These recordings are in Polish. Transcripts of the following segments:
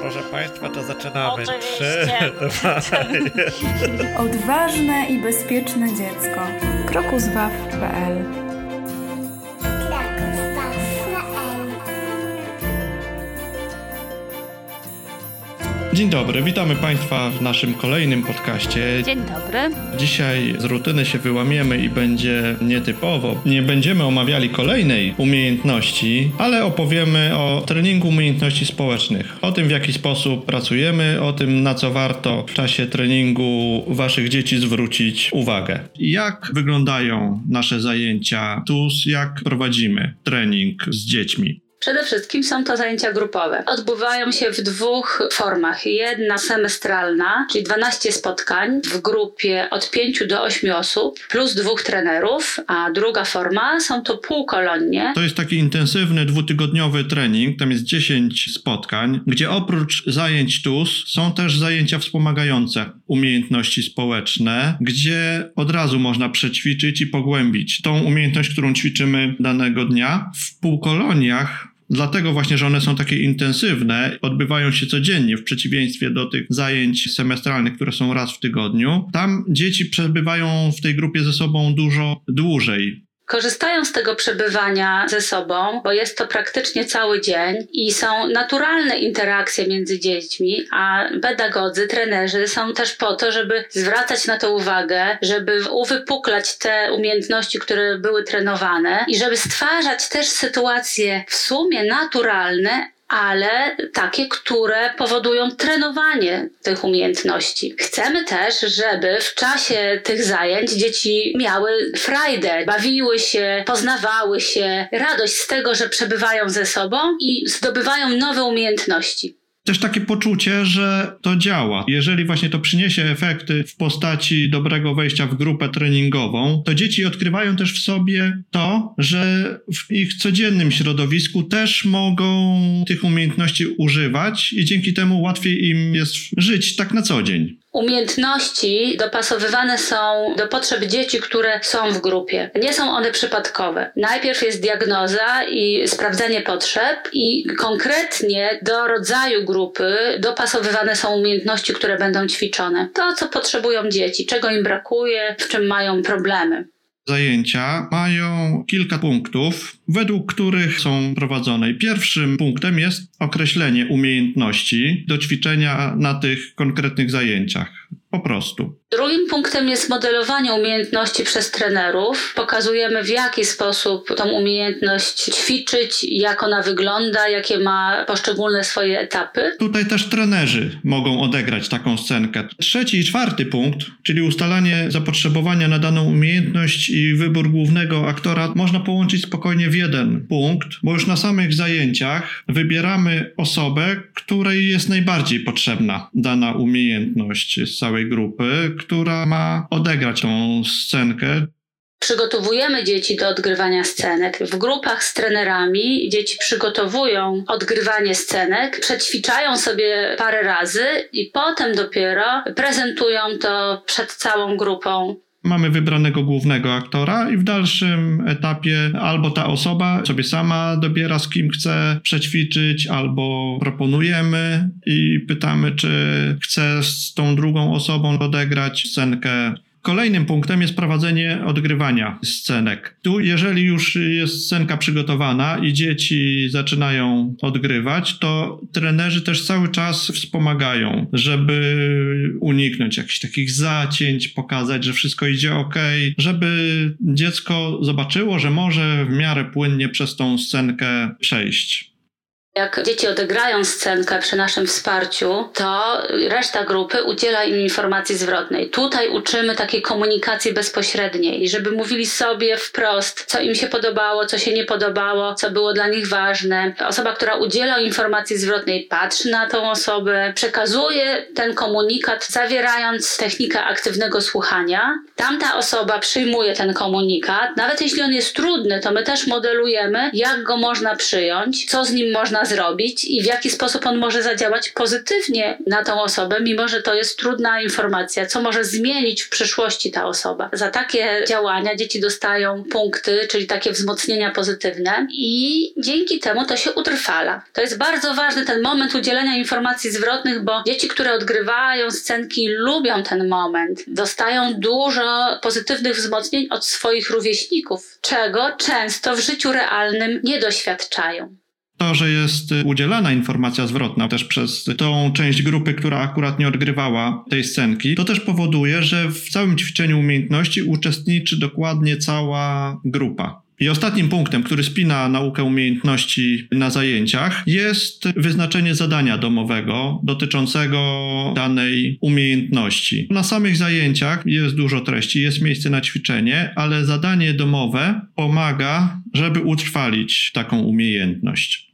Proszę Państwa, to zaczynamy. Trzy, dwa, Odważne i bezpieczne dziecko. Krokuswaw.pl Dzień dobry, witamy Państwa w naszym kolejnym podcaście. Dzień dobry. Dzisiaj z rutyny się wyłamiemy i będzie nietypowo. Nie będziemy omawiali kolejnej umiejętności, ale opowiemy o treningu umiejętności społecznych. O tym, w jaki sposób pracujemy, o tym, na co warto w czasie treningu Waszych dzieci zwrócić uwagę. Jak wyglądają nasze zajęcia TUS, jak prowadzimy trening z dziećmi. Przede wszystkim są to zajęcia grupowe. Odbywają się w dwóch formach. Jedna semestralna, czyli 12 spotkań w grupie od 5 do 8 osób, plus dwóch trenerów, a druga forma są to półkolonie. To jest taki intensywny dwutygodniowy trening, tam jest 10 spotkań, gdzie oprócz zajęć TUS są też zajęcia wspomagające umiejętności społeczne, gdzie od razu można przećwiczyć i pogłębić tą umiejętność, którą ćwiczymy danego dnia. W półkoloniach Dlatego właśnie, że one są takie intensywne, odbywają się codziennie w przeciwieństwie do tych zajęć semestralnych, które są raz w tygodniu. Tam dzieci przebywają w tej grupie ze sobą dużo dłużej. Korzystają z tego przebywania ze sobą, bo jest to praktycznie cały dzień i są naturalne interakcje między dziećmi, a pedagodzy, trenerzy są też po to, żeby zwracać na to uwagę, żeby uwypuklać te umiejętności, które były trenowane i żeby stwarzać też sytuacje w sumie naturalne, ale takie, które powodują trenowanie tych umiejętności. Chcemy też, żeby w czasie tych zajęć dzieci miały frajdę, bawiły się, poznawały się, radość z tego, że przebywają ze sobą i zdobywają nowe umiejętności też takie poczucie, że to działa. Jeżeli właśnie to przyniesie efekty w postaci dobrego wejścia w grupę treningową, to dzieci odkrywają też w sobie to, że w ich codziennym środowisku też mogą tych umiejętności używać i dzięki temu łatwiej im jest żyć tak na co dzień. Umiejętności dopasowywane są do potrzeb dzieci, które są w grupie. Nie są one przypadkowe. Najpierw jest diagnoza i sprawdzenie potrzeb, i konkretnie do rodzaju grupy dopasowywane są umiejętności, które będą ćwiczone. To, co potrzebują dzieci, czego im brakuje, w czym mają problemy. Zajęcia mają kilka punktów, według których są prowadzone. Pierwszym punktem jest określenie umiejętności do ćwiczenia na tych konkretnych zajęciach. Po prostu. Drugim punktem jest modelowanie umiejętności przez trenerów. Pokazujemy, w jaki sposób tą umiejętność ćwiczyć, jak ona wygląda, jakie ma poszczególne swoje etapy. Tutaj też trenerzy mogą odegrać taką scenkę. Trzeci i czwarty punkt, czyli ustalanie zapotrzebowania na daną umiejętność i wybór głównego aktora, można połączyć spokojnie w jeden punkt, bo już na samych zajęciach wybieramy osobę, której jest najbardziej potrzebna dana umiejętność z całej grupy która ma odegrać tą scenkę. Przygotowujemy dzieci do odgrywania scenek. W grupach z trenerami dzieci przygotowują odgrywanie scenek, przećwiczają sobie parę razy i potem dopiero prezentują to przed całą grupą. Mamy wybranego głównego aktora i w dalszym etapie albo ta osoba sobie sama dobiera, z kim chce przećwiczyć, albo proponujemy i pytamy, czy chce z tą drugą osobą odegrać scenkę Kolejnym punktem jest prowadzenie odgrywania scenek. Tu, jeżeli już jest scenka przygotowana i dzieci zaczynają odgrywać, to trenerzy też cały czas wspomagają, żeby uniknąć jakichś takich zacięć, pokazać, że wszystko idzie ok, żeby dziecko zobaczyło, że może w miarę płynnie przez tą scenkę przejść. Jak dzieci odegrają scenkę przy naszym wsparciu, to reszta grupy udziela im informacji zwrotnej. Tutaj uczymy takiej komunikacji bezpośredniej, żeby mówili sobie wprost, co im się podobało, co się nie podobało, co było dla nich ważne. Osoba, która udziela informacji zwrotnej, patrzy na tą osobę, przekazuje ten komunikat, zawierając technikę aktywnego słuchania. Tamta osoba przyjmuje ten komunikat. Nawet jeśli on jest trudny, to my też modelujemy, jak go można przyjąć, co z nim można zrobić i w jaki sposób on może zadziałać pozytywnie na tą osobę, mimo że to jest trudna informacja, co może zmienić w przyszłości ta osoba. Za takie działania dzieci dostają punkty, czyli takie wzmocnienia pozytywne i dzięki temu to się utrwala. To jest bardzo ważny ten moment udzielenia informacji zwrotnych, bo dzieci, które odgrywają scenki, lubią ten moment. Dostają dużo pozytywnych wzmocnień od swoich rówieśników, czego często w życiu realnym nie doświadczają. To, że jest udzielana informacja zwrotna też przez tą część grupy, która akurat nie odgrywała tej scenki, to też powoduje, że w całym ćwiczeniu umiejętności uczestniczy dokładnie cała grupa. I ostatnim punktem, który spina naukę umiejętności na zajęciach, jest wyznaczenie zadania domowego dotyczącego danej umiejętności. Na samych zajęciach jest dużo treści, jest miejsce na ćwiczenie, ale zadanie domowe pomaga, żeby utrwalić taką umiejętność.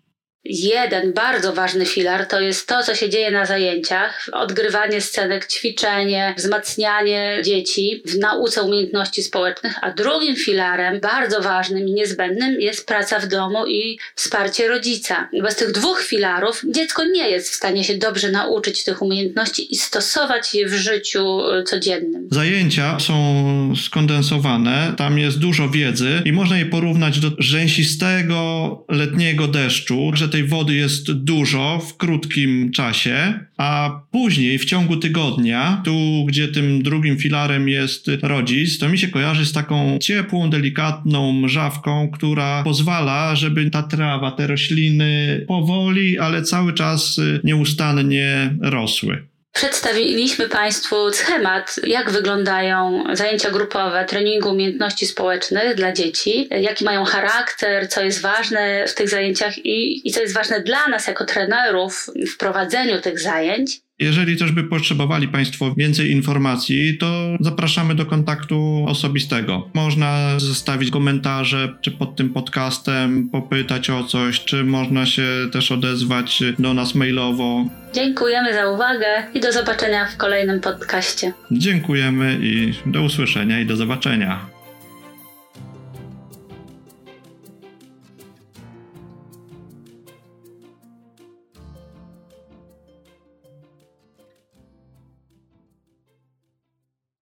Jeden bardzo ważny filar to jest to, co się dzieje na zajęciach, odgrywanie scenek, ćwiczenie, wzmacnianie dzieci w nauce umiejętności społecznych, a drugim filarem, bardzo ważnym i niezbędnym jest praca w domu i wsparcie rodzica. Bez tych dwóch filarów dziecko nie jest w stanie się dobrze nauczyć tych umiejętności i stosować je w życiu y, codziennym. Zajęcia są skondensowane, tam jest dużo wiedzy i można je porównać do rzęsistego letniego deszczu, że tej wody jest dużo w krótkim czasie, a później w ciągu tygodnia, tu gdzie tym drugim filarem jest rodzic, to mi się kojarzy z taką ciepłą, delikatną mrzawką, która pozwala, żeby ta trawa, te rośliny powoli, ale cały czas nieustannie rosły. Przedstawiliśmy Państwu schemat, jak wyglądają zajęcia grupowe treningu umiejętności społecznych dla dzieci, jaki mają charakter, co jest ważne w tych zajęciach i, i co jest ważne dla nas jako trenerów w prowadzeniu tych zajęć. Jeżeli też by potrzebowali Państwo więcej informacji, to zapraszamy do kontaktu osobistego. Można zostawić komentarze, czy pod tym podcastem, popytać o coś, czy można się też odezwać do nas mailowo. Dziękujemy za uwagę i do zobaczenia w kolejnym podcaście. Dziękujemy i do usłyszenia i do zobaczenia.